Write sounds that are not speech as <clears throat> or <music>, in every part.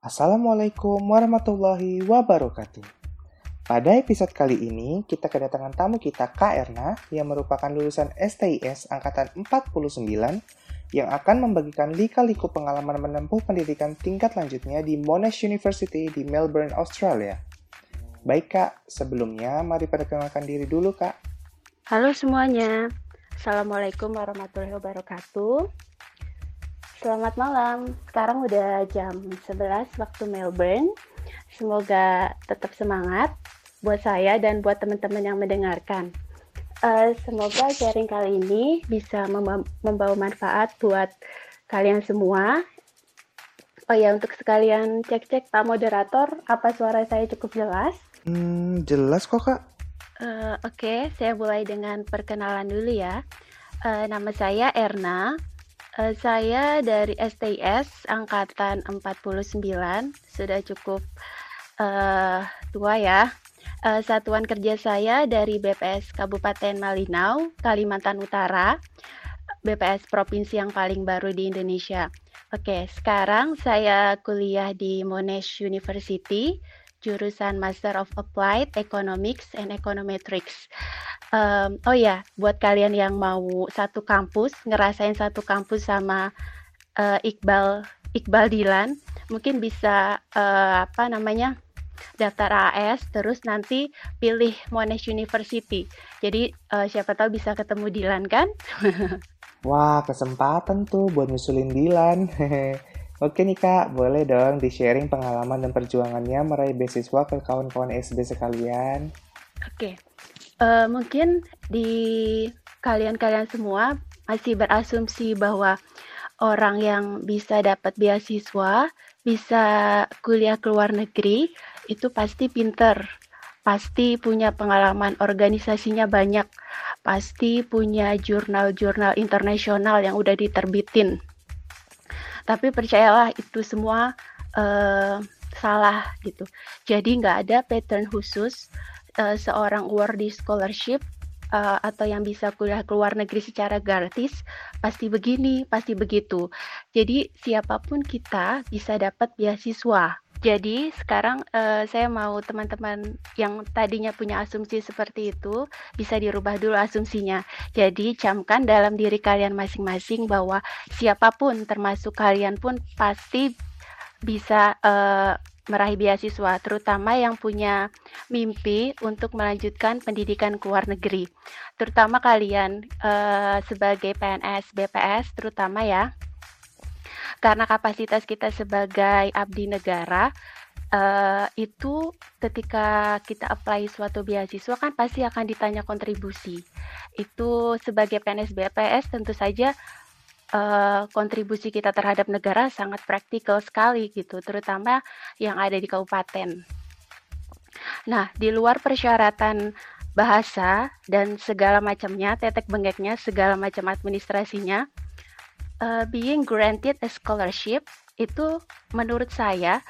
Assalamualaikum warahmatullahi wabarakatuh. Pada episode kali ini, kita kedatangan tamu kita Kak Erna yang merupakan lulusan STIS Angkatan 49 yang akan membagikan lika-liku pengalaman menempuh pendidikan tingkat lanjutnya di Monash University di Melbourne, Australia. Baik Kak, sebelumnya mari perkenalkan diri dulu Kak. Halo semuanya, Assalamualaikum warahmatullahi wabarakatuh. Selamat malam. Sekarang udah jam 11 waktu Melbourne. Semoga tetap semangat buat saya dan buat teman-teman yang mendengarkan. Uh, semoga sharing kali ini bisa membawa manfaat buat kalian semua. Oh ya, untuk sekalian cek-cek Pak Moderator, apa suara saya cukup jelas? Hmm, jelas kok, Kak. Uh, Oke, okay, saya mulai dengan perkenalan dulu ya. Uh, nama saya Erna, Uh, saya dari STS angkatan 49, sudah cukup uh, tua ya. Uh, satuan kerja saya dari BPS Kabupaten Malinau, Kalimantan Utara, BPS provinsi yang paling baru di Indonesia. Oke, sekarang saya kuliah di Monash University, jurusan Master of Applied Economics and Econometrics. Um, oh ya, buat kalian yang mau satu kampus, ngerasain satu kampus sama uh, Iqbal Iqbal Dilan, mungkin bisa uh, apa namanya daftar AS, terus nanti pilih Monash University. Jadi uh, siapa tahu bisa ketemu Dilan kan? <laughs> Wah, kesempatan tuh buat nyusulin Dilan. <laughs> Oke nih kak, boleh dong di-sharing pengalaman dan perjuangannya meraih beasiswa ke kawan-kawan SD sekalian. Oke, uh, mungkin di kalian-kalian semua masih berasumsi bahwa orang yang bisa dapat beasiswa, bisa kuliah ke luar negeri, itu pasti pinter, pasti punya pengalaman organisasinya banyak, pasti punya jurnal-jurnal internasional yang udah diterbitin. Tapi percayalah itu semua uh, salah gitu. Jadi nggak ada pattern khusus uh, seorang awardee scholarship uh, atau yang bisa kuliah ke luar negeri secara gratis pasti begini, pasti begitu. Jadi siapa pun kita bisa dapat beasiswa. Jadi sekarang uh, saya mau teman-teman yang tadinya punya asumsi seperti itu bisa dirubah dulu asumsinya. Jadi camkan dalam diri kalian masing-masing bahwa siapa pun termasuk kalian pun pasti bisa uh, meraih beasiswa, terutama yang punya mimpi untuk melanjutkan pendidikan ke luar negeri. Terutama kalian uh, sebagai PNS, BPS, terutama ya, karena kapasitas kita sebagai abdi negara uh, itu ketika kita apply suatu beasiswa kan pasti akan ditanya kontribusi. Itu sebagai PNS BPS tentu saja uh, kontribusi kita terhadap negara sangat praktikal sekali gitu, terutama yang ada di kabupaten. Nah, di luar persyaratan bahasa dan segala macamnya, tetek bengeknya, segala macam administrasinya, uh, being granted a scholarship itu menurut saya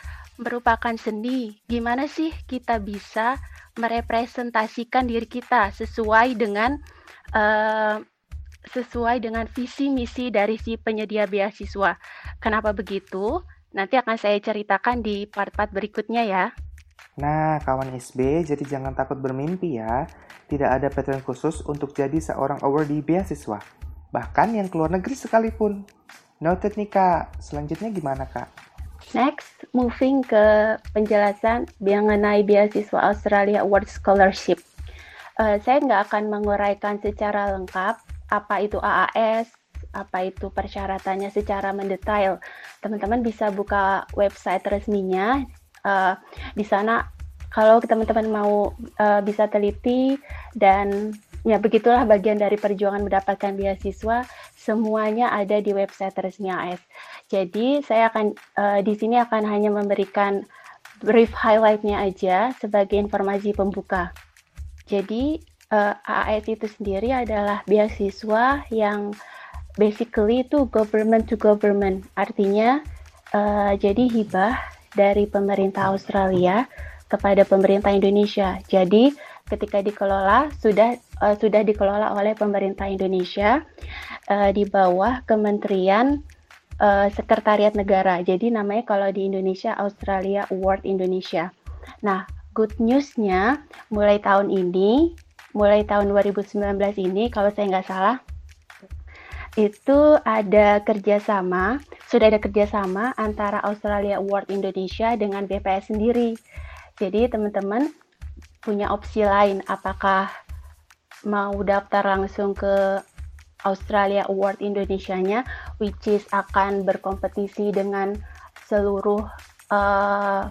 merupakan seni. Gimana sih kita bisa merepresentasikan diri kita sesuai dengan uh, sesuai dengan visi misi dari si penyedia beasiswa. Kenapa begitu? Nanti akan saya ceritakan di part-part berikutnya ya. Nah, kawan SB, jadi jangan takut bermimpi ya. Tidak ada pattern khusus untuk jadi seorang awardee beasiswa. Bahkan yang keluar negeri sekalipun. Noted nih kak, selanjutnya gimana kak? Next, moving ke penjelasan mengenai beasiswa Australia Award Scholarship. Uh, saya nggak akan menguraikan secara lengkap apa itu AAS, apa itu persyaratannya secara mendetail. Teman-teman bisa buka website resminya. Uh, di sana kalau teman-teman mau uh, bisa teliti dan ya begitulah bagian dari perjuangan mendapatkan beasiswa semuanya ada di website resmi AS. Jadi saya akan uh, di sini akan hanya memberikan brief highlightnya aja sebagai informasi pembuka. Jadi uh, itu sendiri adalah beasiswa yang basically itu government to government. Artinya uh, jadi hibah dari pemerintah Australia kepada pemerintah Indonesia. Jadi ketika dikelola sudah uh, sudah dikelola oleh pemerintah Indonesia uh, di bawah Kementerian uh, sekretariat negara. Jadi namanya kalau di Indonesia Australia Award Indonesia. Nah, good newsnya mulai tahun ini, mulai tahun 2019 ini, kalau saya nggak salah, itu ada kerjasama, sudah ada kerjasama antara Australia Award Indonesia dengan BPS sendiri. Jadi teman-teman punya opsi lain, apakah mau daftar langsung ke Australia Award Indonesia-nya, which is akan berkompetisi dengan seluruh uh,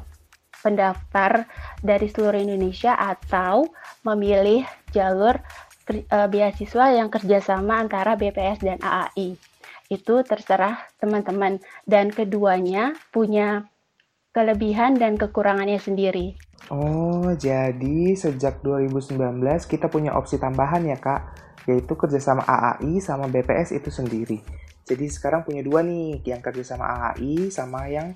pendaftar dari seluruh Indonesia atau memilih jalur uh, beasiswa yang kerjasama antara BPS dan AAI. Itu terserah teman-teman. Dan keduanya punya kelebihan dan kekurangannya sendiri. Oh, jadi sejak 2019 kita punya opsi tambahan ya kak, yaitu kerjasama AAI sama BPS itu sendiri. Jadi sekarang punya dua nih, yang kerjasama AAI sama yang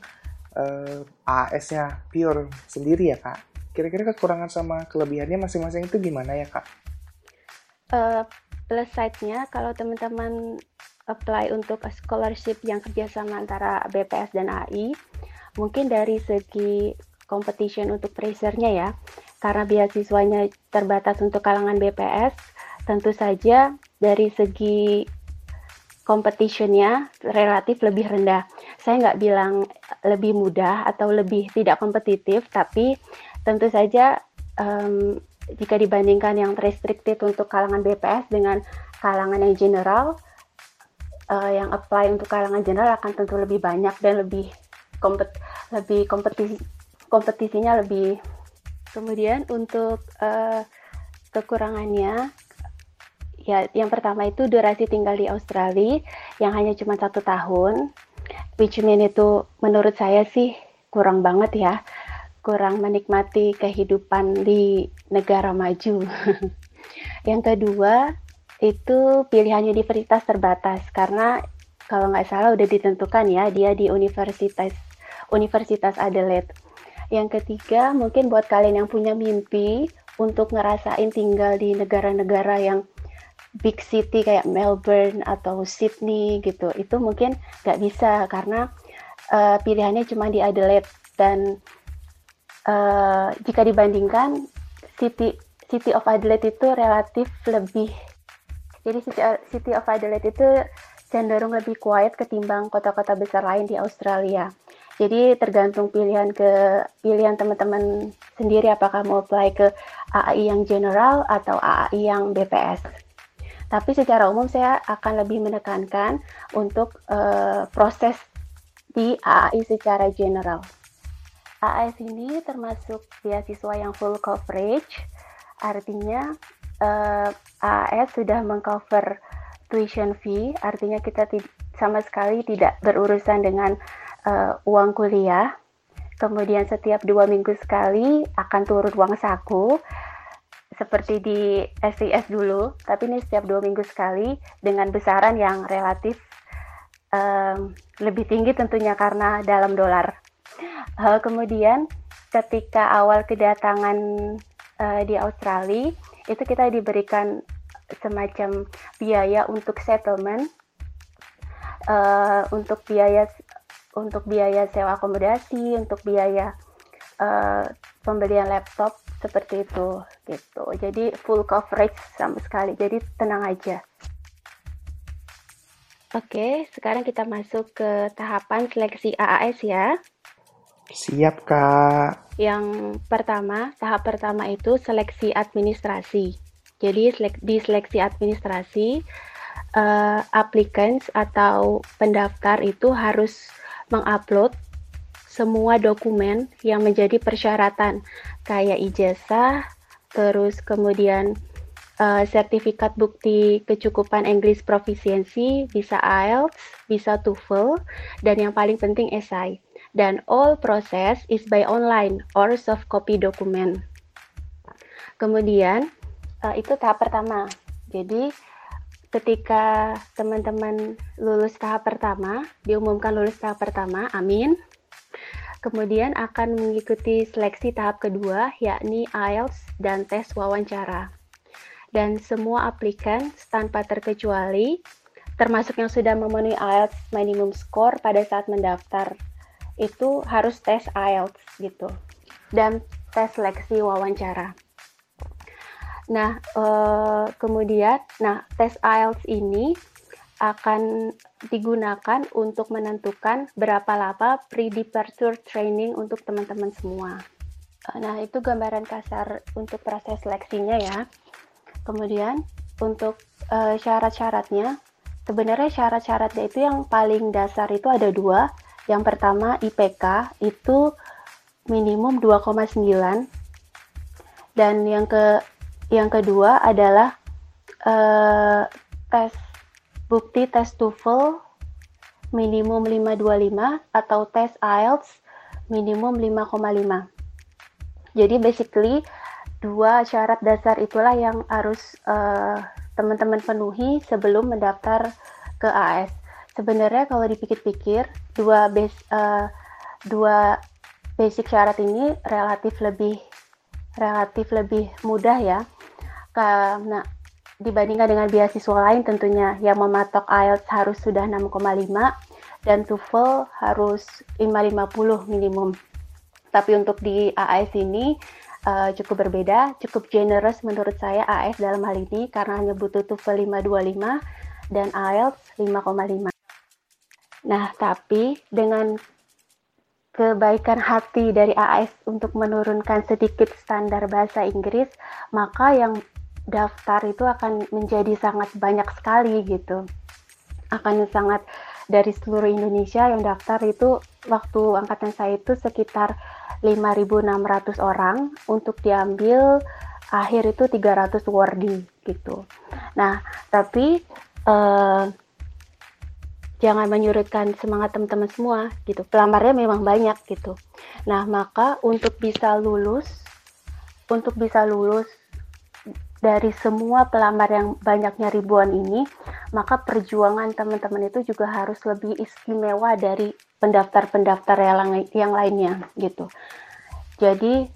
uh, eh, AS-nya pure sendiri ya kak. Kira-kira kekurangan sama kelebihannya masing-masing itu gimana ya kak? uh, plus side-nya kalau teman-teman apply untuk scholarship yang kerjasama antara BPS dan AI, mungkin dari segi competition untuk pressure-nya ya, karena beasiswanya terbatas untuk kalangan BPS, tentu saja dari segi competition-nya relatif lebih rendah. Saya nggak bilang lebih mudah atau lebih tidak kompetitif, tapi tentu saja um, jika dibandingkan yang restricted untuk kalangan BPS dengan kalangan yang general, uh, yang apply untuk kalangan general akan tentu lebih banyak dan lebih kompet lebih kompetisi kompetisinya lebih. Kemudian untuk uh, kekurangannya, ya yang pertama itu durasi tinggal di Australia yang hanya cuma satu tahun, which mean itu menurut saya sih kurang banget ya kurang menikmati kehidupan di negara maju. <laughs> yang kedua, itu pilihan universitas terbatas karena kalau nggak salah udah ditentukan ya dia di Universitas Universitas Adelaide. Yang ketiga, mungkin buat kalian yang punya mimpi untuk ngerasain tinggal di negara-negara yang big city kayak Melbourne atau Sydney gitu, itu mungkin nggak bisa karena uh, pilihannya cuma di Adelaide dan uh, jika dibandingkan City City of Adelaide itu relatif lebih jadi City, City of Adelaide itu cenderung lebih quiet ketimbang kota-kota besar lain di Australia. Jadi tergantung pilihan ke pilihan teman-teman sendiri apakah mau apply ke AAI yang general atau AAI yang BPS. Tapi secara umum saya akan lebih menekankan untuk uh, proses di AAI secara general. AAS ini termasuk beasiswa yang full coverage, artinya uh, eh, AAS sudah mengcover tuition fee, artinya kita sama sekali tidak berurusan dengan uh, uang kuliah. Kemudian setiap dua minggu sekali akan turun uang saku, seperti di SIS dulu, tapi ini setiap dua minggu sekali dengan besaran yang relatif um, lebih tinggi tentunya karena dalam dolar. Uh, kemudian ketika awal kedatangan uh, di Australia itu kita diberikan semacam biaya untuk settlement, uh, untuk biaya untuk biaya sewa akomodasi, untuk biaya uh, pembelian laptop seperti itu gitu. Jadi full coverage sama sekali. Jadi tenang aja. Oke, sekarang kita masuk ke tahapan seleksi AAS ya. Siap, Kak. Yang pertama, tahap pertama itu seleksi administrasi. Jadi di seleksi administrasi, uh, applicants atau pendaftar itu harus mengupload semua dokumen yang menjadi persyaratan, kayak ijazah, terus kemudian uh, sertifikat bukti kecukupan English proficiency, bisa IELTS, bisa TOEFL, dan yang paling penting esai dan all process is by online or soft copy document. Kemudian uh, itu tahap pertama. Jadi ketika teman-teman lulus tahap pertama, diumumkan lulus tahap pertama, amin. Kemudian akan mengikuti seleksi tahap kedua, yakni IELTS dan tes wawancara. Dan semua aplikan tanpa terkecuali termasuk yang sudah memenuhi IELTS minimum score pada saat mendaftar itu harus tes IELTS gitu dan tes seleksi wawancara. Nah, eh, kemudian, nah tes IELTS ini akan digunakan untuk menentukan berapa lama pre-departure training untuk teman-teman semua. Nah, itu gambaran kasar untuk proses seleksinya ya. Kemudian, untuk uh, syarat-syaratnya, sebenarnya syarat-syaratnya itu yang paling dasar itu ada dua. Yang pertama IPK itu minimum 2,9 dan yang ke yang kedua adalah uh, tes bukti tes TOEFL minimum 525 atau tes IELTS minimum 5,5. Jadi basically dua syarat dasar itulah yang harus uh, teman-teman penuhi sebelum mendaftar ke AS. Sebenarnya kalau dipikir-pikir dua base uh, dua basic syarat ini relatif lebih relatif lebih mudah ya karena dibandingkan dengan beasiswa lain tentunya yang mematok IELTS harus sudah 6,5 dan TOEFL harus 550 minimum. Tapi untuk di AS ini uh, cukup berbeda, cukup generous menurut saya AS dalam hal ini karena hanya butuh TOEFL 525 dan IELTS 5,5. Nah, tapi dengan kebaikan hati dari AS untuk menurunkan sedikit standar bahasa Inggris, maka yang daftar itu akan menjadi sangat banyak sekali gitu. Akan sangat dari seluruh Indonesia yang daftar itu waktu angkatan saya itu sekitar 5.600 orang untuk diambil akhir itu 300 wording gitu. Nah, tapi eh, jangan menyurutkan semangat teman-teman semua gitu. Pelamarnya memang banyak gitu. Nah, maka untuk bisa lulus, untuk bisa lulus dari semua pelamar yang banyaknya ribuan ini, maka perjuangan teman-teman itu juga harus lebih istimewa dari pendaftar-pendaftar yang, lainnya gitu. Jadi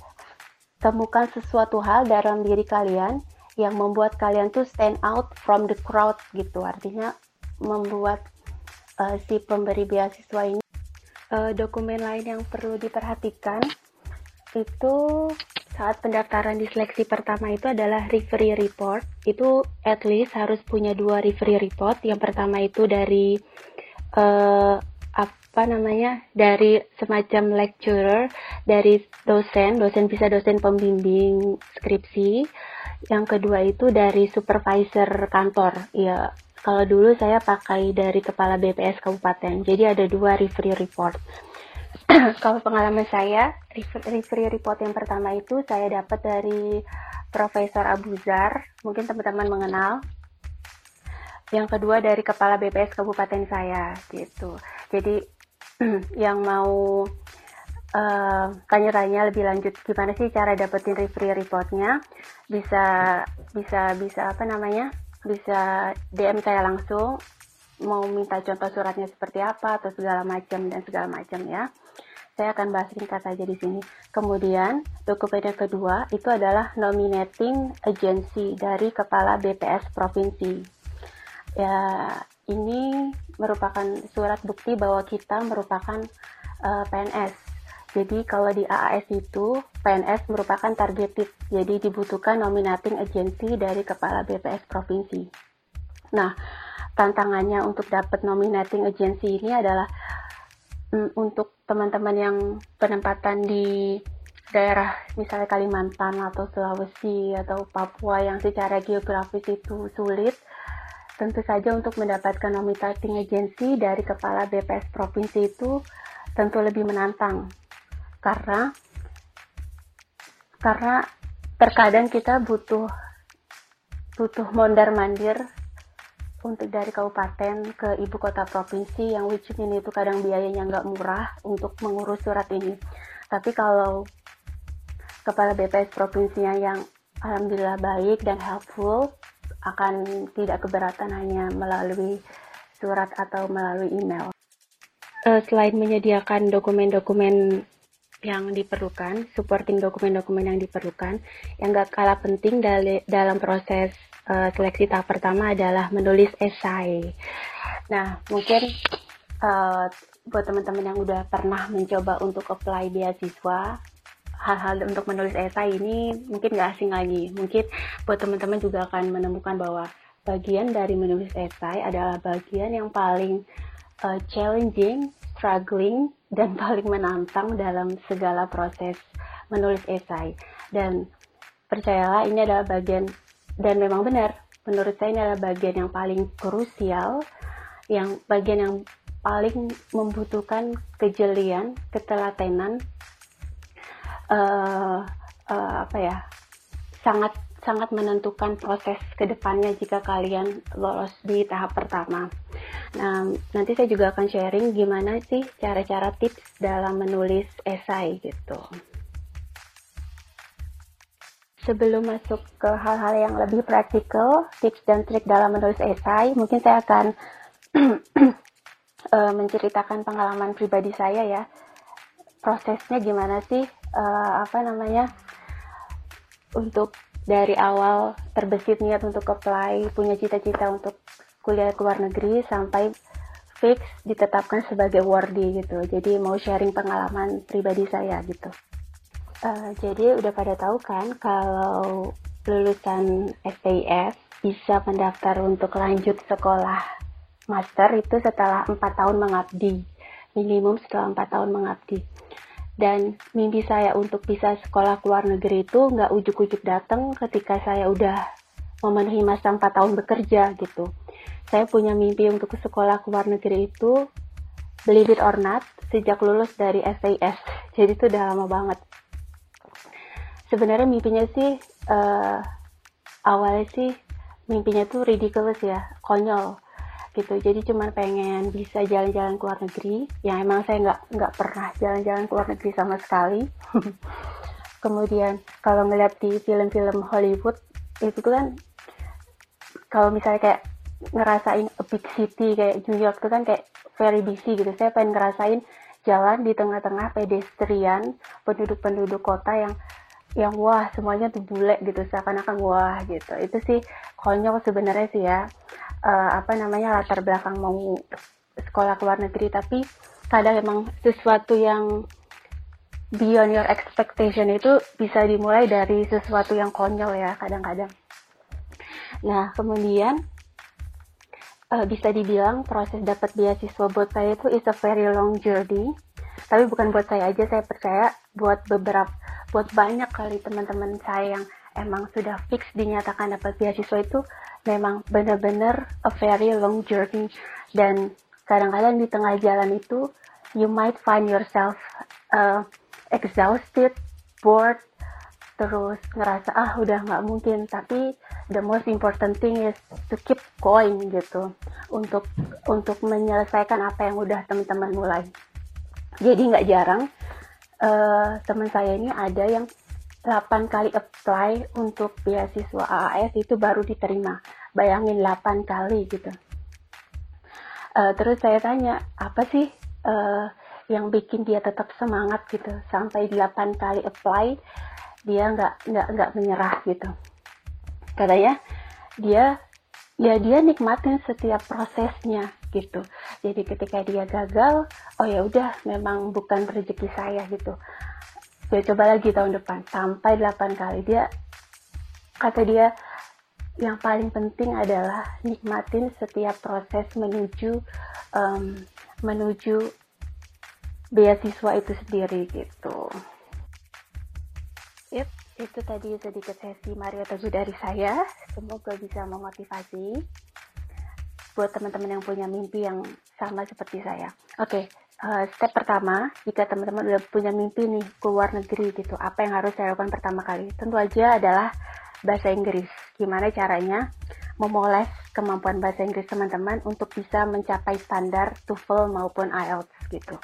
temukan sesuatu hal dalam diri kalian yang membuat kalian tuh stand out from the crowd gitu. Artinya membuat uh, si pemberi beasiswa ini. Uh, dokumen lain yang perlu diperhatikan itu saat pendaftaran di seleksi pertama itu adalah referee report. Itu at least harus punya dua referee report. Yang pertama itu dari uh, apa namanya dari semacam lecturer dari dosen dosen bisa dosen pembimbing skripsi yang kedua itu dari supervisor kantor ya kalau dulu saya pakai dari kepala BPS kabupaten, jadi ada dua referee report. <laughs> Kalau pengalaman saya, referee report yang pertama itu saya dapat dari Profesor Abuzar, mungkin teman-teman mengenal. Yang kedua dari kepala BPS kabupaten saya, gitu. Jadi <clears throat> yang mau uh, tanya-tanya lebih lanjut gimana sih cara dapetin referee reportnya, bisa bisa bisa apa namanya? bisa DM saya langsung mau minta contoh suratnya seperti apa atau segala macam dan segala macam ya. Saya akan bahas ringkas saja di sini. Kemudian, dokumen yang kedua itu adalah nominating agency dari kepala BPS provinsi. Ya, ini merupakan surat bukti bahwa kita merupakan uh, eh, PNS jadi kalau di AAS itu PNS merupakan targeted, jadi dibutuhkan nominating agency dari kepala BPS provinsi. Nah, tantangannya untuk dapat nominating agency ini adalah mm, untuk teman-teman yang penempatan di daerah misalnya Kalimantan atau Sulawesi atau Papua yang secara geografis itu sulit, tentu saja untuk mendapatkan nominating agency dari kepala BPS provinsi itu tentu lebih menantang. Karena karena terkadang kita butuh butuh mondar mandir untuk dari kabupaten ke ibu kota provinsi yang which mean itu kadang biayanya nggak murah untuk mengurus surat ini tapi kalau kepala BPS provinsinya yang alhamdulillah baik dan helpful akan tidak keberatan hanya melalui surat atau melalui email. Uh, selain menyediakan dokumen-dokumen yang diperlukan, supporting dokumen-dokumen yang diperlukan. Yang gak kalah penting dalam proses uh, seleksi tahap pertama adalah menulis esai. Nah, mungkin uh, buat teman-teman yang udah pernah mencoba untuk apply beasiswa, hal-hal untuk menulis esai ini mungkin gak asing lagi. Mungkin buat teman-teman juga akan menemukan bahwa bagian dari menulis esai adalah bagian yang paling uh, challenging, struggling, dan <laughs> paling menantang dalam segala proses menulis esai. Dan percayalah ini adalah bagian dan memang benar menurut saya ini adalah bagian yang paling krusial, yang bagian yang paling membutuhkan kejelian, ketelatenan, uh, uh, apa ya, sangat sangat menentukan proses ke depannya jika kalian lolos di tahap pertama. Nah, nanti saya juga akan sharing gimana sih cara-cara tips dalam menulis esai gitu. Sebelum masuk ke hal-hal yang lebih praktikal, tips dan trik dalam menulis esai, mungkin saya akan <clears throat> eh, menceritakan pengalaman pribadi saya ya. Prosesnya gimana sih, uh, apa namanya, untuk dari awal terbesit niat untuk apply, punya cita-cita untuk kuliah ke luar negeri sampai fix ditetapkan sebagai wardi gitu. Jadi mau sharing pengalaman pribadi saya gitu. Uh, jadi udah pada tahu kan kalau lulusan STIS bisa mendaftar untuk lanjut sekolah master itu setelah empat tahun mengabdi minimum setelah empat tahun mengabdi dan mimpi saya untuk bisa sekolah ke luar negeri itu nggak ujuk-ujuk datang ketika saya udah memenuhi masa 4 tahun bekerja gitu. Saya punya mimpi untuk sekolah ke luar negeri itu believe it or not sejak lulus dari SIS. <laughs> Jadi itu udah lama banget. Sebenarnya mimpinya sih uh, awalnya sih mimpinya tuh ridiculous ya, konyol gitu. Jadi cuma pengen bisa jalan-jalan ke luar negeri. Yang emang saya nggak nggak pernah jalan-jalan ke luar negeri sama sekali. <laughs> Kemudian kalau ngeliat di film-film Hollywood itu kan kalau misalnya kayak ngerasain a big city kayak New York itu kan kayak very busy gitu. Saya pengen ngerasain jalan di tengah-tengah pedestrian penduduk-penduduk kota yang yang wah semuanya tuh bule gitu seakan-akan wah gitu itu sih konyol sebenarnya sih ya uh, apa namanya latar belakang mau sekolah ke luar negeri tapi kadang emang sesuatu yang beyond your expectation itu bisa dimulai dari sesuatu yang konyol ya kadang-kadang. Nah kemudian uh, bisa dibilang proses dapat beasiswa buat saya itu is a very long journey. Tapi bukan buat saya aja, saya percaya buat beberapa, buat banyak kali teman-teman saya yang emang sudah fix dinyatakan dapat beasiswa itu memang benar-benar a very long journey. Dan kadang-kadang di tengah jalan itu you might find yourself uh, exhausted, bored, terus ngerasa ah udah nggak mungkin. Tapi the most important thing is to keep going gitu untuk untuk menyelesaikan apa yang udah teman-teman mulai. Jadi nggak jarang uh, teman saya ini ada yang 8 kali apply untuk beasiswa AAS itu baru diterima. Bayangin 8 kali gitu. Uh, terus saya tanya, apa sih uh, yang bikin dia tetap semangat gitu sampai 8 kali apply dia nggak nggak nggak menyerah gitu. Katanya dia ya dia nikmatin setiap prosesnya gitu. Jadi ketika dia gagal, oh ya udah memang bukan rezeki saya gitu dia coba lagi tahun depan sampai 8 kali dia kata dia yang paling penting adalah nikmatin setiap proses menuju um, menuju beasiswa itu sendiri gitu. Yep, itu tadi sedikit sesi Mario Teguh dari saya. Semoga bisa memotivasi buat teman-teman yang punya mimpi yang sama seperti saya. Oke, okay, uh, step pertama, jika teman-teman udah punya mimpi nih ke luar negeri gitu, apa yang harus saya lakukan pertama kali? Tentu aja adalah bahasa Inggris. Gimana caranya memoles kemampuan bahasa Inggris teman-teman untuk bisa mencapai standar TOEFL maupun IELTS gitu.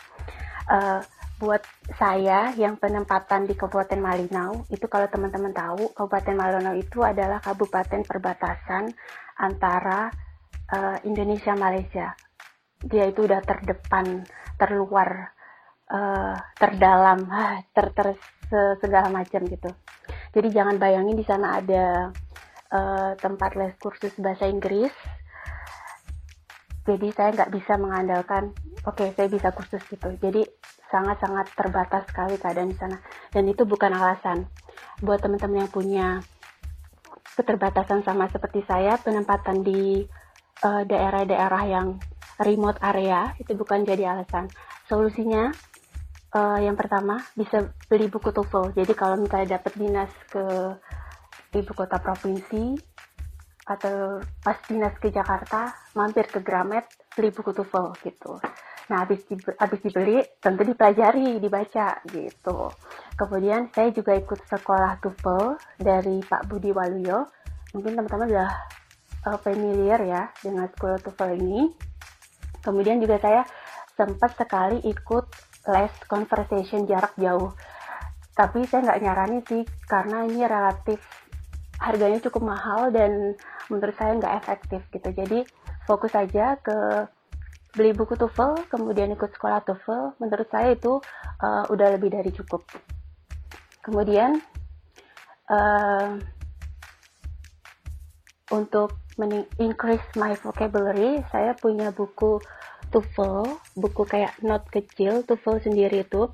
Uh, buat saya yang penempatan di Kabupaten Malinau, itu kalau teman-teman tahu, Kabupaten Malinau itu adalah kabupaten perbatasan antara uh, Indonesia Malaysia. Dia itu udah terdepan terluar uh, terdalam, <laughs> ter, ter segala macam gitu. Jadi jangan bayangin di sana ada uh, tempat les kursus bahasa Inggris. Jadi saya nggak bisa mengandalkan, oke okay, saya bisa kursus gitu. Jadi sangat-sangat terbatas sekali keadaan di sana. Dan itu bukan alasan buat teman-teman yang punya keterbatasan sama seperti saya, penempatan di daerah-daerah uh, yang remote area itu bukan jadi alasan. Solusinya uh, yang pertama bisa beli buku TOEFL. Jadi kalau misalnya dapat dinas ke ibu kota provinsi atau pas dinas ke Jakarta, mampir ke Gramet, beli buku TOEFL gitu. Nah, habis, di, habis dibeli, tentu dipelajari, dibaca gitu. Kemudian saya juga ikut sekolah TOEFL dari Pak Budi Waluyo. Mungkin teman-teman sudah uh, familiar ya dengan sekolah TOEFL ini. Kemudian juga saya sempat sekali ikut les conversation jarak jauh. Tapi saya nggak nyarani sih, karena ini relatif harganya cukup mahal dan menurut saya nggak efektif gitu. Jadi fokus saja ke beli buku TOEFL, kemudian ikut sekolah TOEFL, menurut saya itu uh, udah lebih dari cukup. Kemudian uh, untuk increase my vocabulary, saya punya buku TOEFL, buku kayak note kecil TOEFL sendiri itu.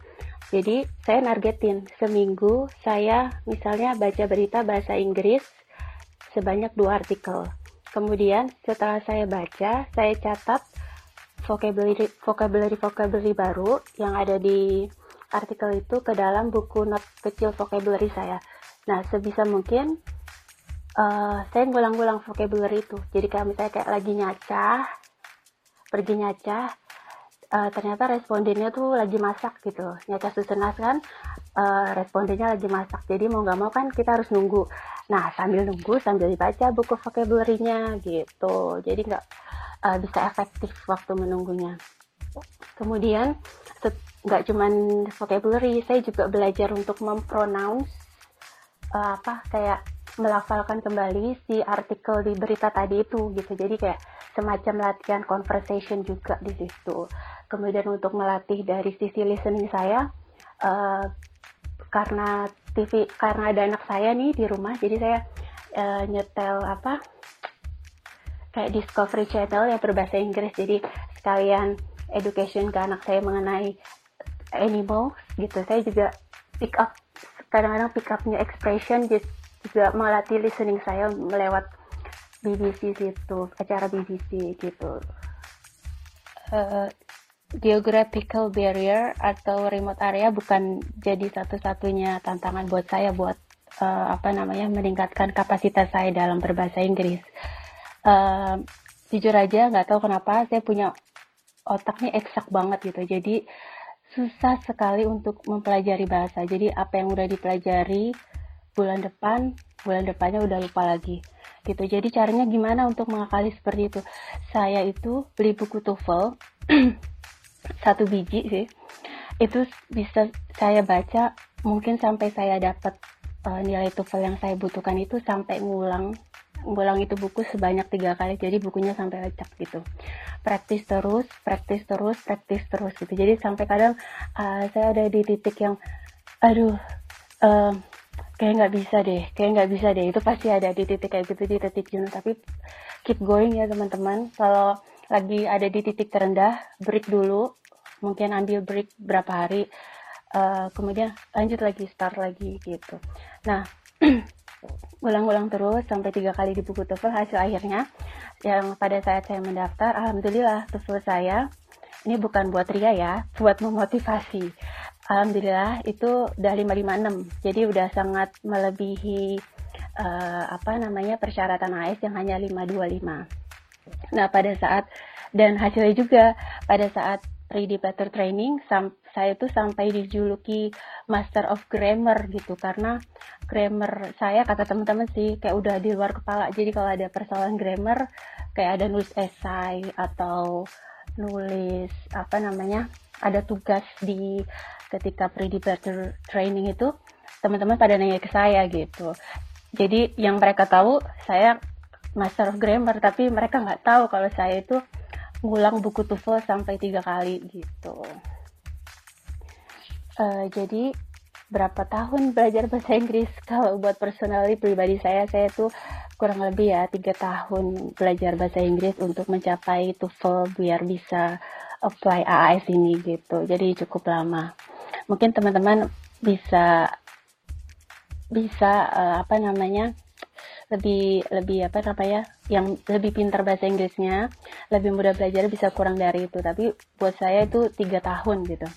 Jadi saya nargetin seminggu saya misalnya baca berita bahasa Inggris sebanyak dua artikel. Kemudian setelah saya baca, saya catat vocabulary vocabulary vocabulary baru yang ada di artikel itu ke dalam buku not kecil vocabulary saya. Nah, sebisa mungkin uh, saya ngulang-ngulang vocabulary itu. Jadi kalau misalnya kayak lagi nyacah, pergi nyacah, uh, ternyata respondennya tuh lagi masak gitu. Nyacah susunas kan, uh, respondennya lagi masak. Jadi mau nggak mau kan kita harus nunggu. Nah, sambil nunggu, sambil dibaca buku vocabulary-nya gitu. Jadi nggak uh, bisa efektif waktu menunggunya. Kemudian nggak cuman vocabulary, saya juga belajar untuk mempronounce uh, apa kayak melafalkan kembali si artikel di berita tadi itu gitu. Jadi kayak semacam latihan conversation juga di situ. Kemudian untuk melatih dari sisi listening saya uh, karena TV karena ada anak saya nih di rumah, jadi saya uh, nyetel apa kayak Discovery Channel yang berbahasa Inggris jadi sekalian education ke anak saya mengenai animals gitu saya juga pick up kadang-kadang pick upnya expression juga melatih listening saya melewat BBC situ acara BBC gitu. Uh, geographical barrier atau remote area bukan jadi satu-satunya tantangan buat saya buat uh, apa namanya meningkatkan kapasitas saya dalam berbahasa Inggris. Uh, jujur aja nggak tahu kenapa saya punya otaknya eksak banget gitu. Jadi susah sekali untuk mempelajari bahasa. Jadi apa yang udah dipelajari bulan depan bulan depannya udah lupa lagi gitu. Jadi caranya gimana untuk mengakali seperti itu? Saya itu beli buku TOEFL <clears throat> satu biji sih. Itu bisa saya baca mungkin sampai saya dapat uh, nilai TOEFL yang saya butuhkan itu sampai ngulang ngulang itu buku sebanyak tiga kali jadi bukunya sampai lecek gitu. Praktis terus praktis terus praktis terus gitu. Jadi sampai kadang uh, saya ada di titik yang aduh uh, kayak nggak bisa deh kayak nggak bisa deh. Itu pasti ada di titik kayak gitu di titik jenuh. Tapi keep going ya teman-teman. Kalau lagi ada di titik terendah break dulu. Mungkin ambil break berapa hari. Uh, kemudian lanjut lagi start lagi gitu. Nah <clears throat> ulang-ulang terus sampai tiga kali di buku TOEFL hasil akhirnya. Yang pada saat saya mendaftar alhamdulillah TOEFL saya ini bukan buat ria ya buat memotivasi. Alhamdulillah itu udah 556 jadi udah sangat melebihi uh, apa namanya persyaratan AS yang hanya 525 nah pada saat dan hasilnya juga pada saat pre-debater training saya tuh sampai dijuluki master of grammar gitu. Karena grammar saya kata teman-teman sih kayak udah di luar kepala. Jadi kalau ada persoalan grammar kayak ada nulis esai atau nulis apa namanya ada tugas di ketika pre-debater training itu teman-teman pada nanya ke saya gitu. Jadi yang mereka tahu saya master of grammar tapi mereka nggak tahu kalau saya itu ngulang buku TOEFL sampai tiga kali gitu. Uh, jadi berapa tahun belajar bahasa Inggris? <laughs> Kalau buat personally pribadi saya saya tuh kurang lebih ya tiga tahun belajar bahasa Inggris untuk mencapai TOEFL biar bisa apply AAS ini gitu. Jadi cukup lama. Mungkin teman-teman bisa bisa uh, apa namanya lebih lebih apa namanya yang lebih pintar bahasa Inggrisnya lebih mudah belajar bisa kurang dari itu. Tapi buat saya itu tiga tahun gitu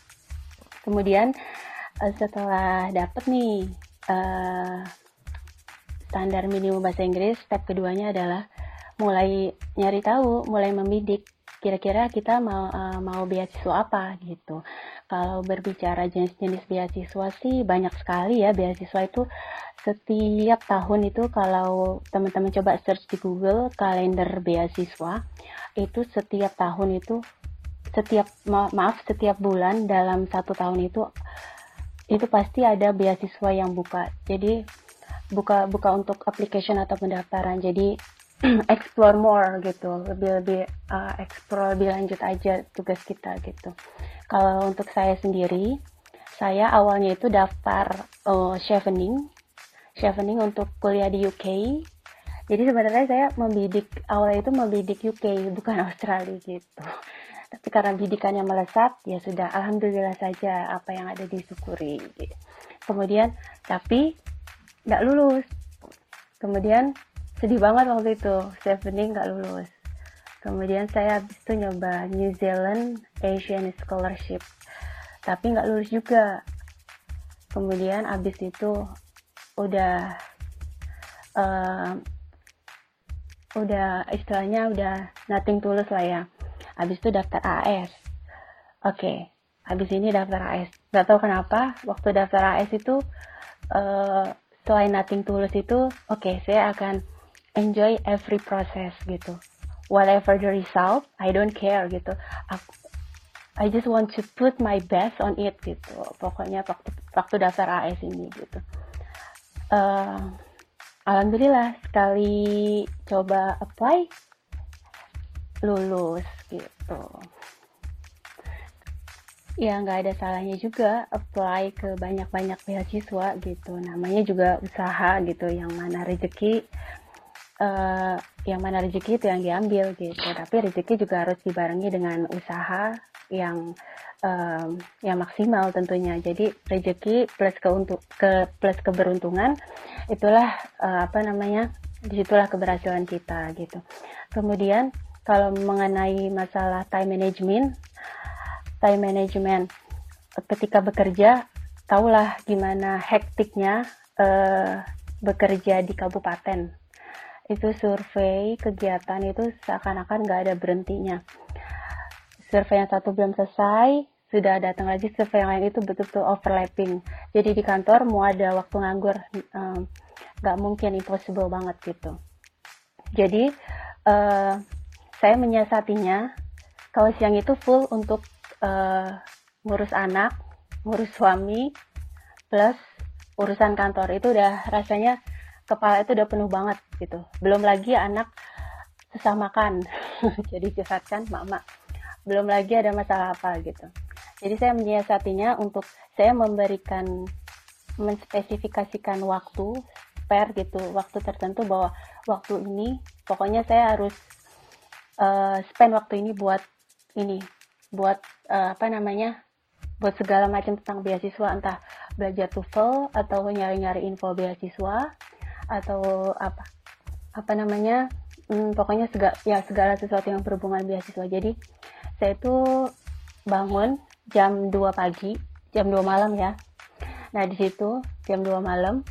kemudian uh, setelah dapet nih uh, standar minimum bahasa Inggris step keduanya adalah mulai nyari tahu mulai membidik kira-kira kita mau uh, mau beasiswa apa gitu. Kalau berbicara jenis-jenis beasiswa sih banyak sekali ya. Beasiswa itu setiap tahun itu kalau teman-teman coba search di Google kalender beasiswa itu setiap tahun itu setiap ma maaf setiap bulan dalam satu tahun itu itu pasti ada beasiswa yang buka. Jadi buka buka untuk application atau pendaftaran. Jadi <clears throat> explore more gitu. Lebih lebih uh, explore lebih lanjut aja tugas kita gitu. Kalau untuk saya sendiri saya awalnya itu daftar uh, chevening. Chevening untuk kuliah di UK. Jadi sebenarnya saya membidik awalnya itu membidik UK bukan <laughs> Australia gitu. Tapi karena bidikannya melesat, ya sudah alhamdulillah saja apa yang ada disyukuri. Kemudian tapi nggak lulus. Kemudian sedih banget waktu itu, chevening nggak lulus. Kemudian saya habis itu nyoba New Zealand Asian Scholarship, tapi nggak lulus juga. Kemudian habis itu udah uh, udah istilahnya udah nothing tulus lah ya habis itu daftar AS oke okay. habis ini daftar AS gak tau kenapa waktu daftar AS itu uh, selain nothing tulus itu oke okay, saya akan enjoy every process gitu. Whatever the result I don't care gitu. Aku I just want to put my best on it gitu. Pokoknya waktu waktu daftar AS ini gitu. Uh, alhamdulillah sekali coba apply lulus gitu ya nggak ada salahnya juga apply ke banyak-banyak beasiswa gitu namanya juga usaha gitu yang mana rezeki uh, yang mana rezeki itu yang diambil gitu tapi rezeki juga harus dibarengi dengan usaha yang um, yang maksimal tentunya. Jadi rezeki plus keuntung ke plus keberuntungan itulah uh, apa namanya? di situlah keberhasilan kita gitu. Kemudian kalau mengenai masalah time management, time management ketika bekerja, tahulah gimana hektiknya uh, bekerja di kabupaten. Itu survei kegiatan itu seakan-akan nggak ada berhentinya. Survei yang satu belum selesai, sudah datang lagi survei yang lain itu betul-betul overlapping. Jadi di kantor mau ada waktu nganggur nggak um, mungkin impossible banget gitu. Jadi uh, saya menyiasatinya kalau siang itu full untuk uh, ngurus anak, ngurus suami, plus urusan kantor itu udah rasanya kepala itu udah penuh banget gitu. Belum lagi anak susah makan, <laughs> jadi curhatkan mama. Belum lagi ada masalah apa gitu. Jadi saya menyiasatinya untuk saya memberikan menspesifikasikan waktu per gitu, waktu tertentu bahwa waktu ini pokoknya saya harus uh, spend waktu ini buat ini, buat uh, apa namanya? buat segala macam tentang beasiswa entah belajar TOEFL atau nyari-nyari info beasiswa atau apa apa namanya hmm, pokoknya segala ya segala sesuatu yang berhubungan beasiswa jadi saya itu bangun jam 2 pagi, jam 2 malam ya. Nah di situ jam 2 malam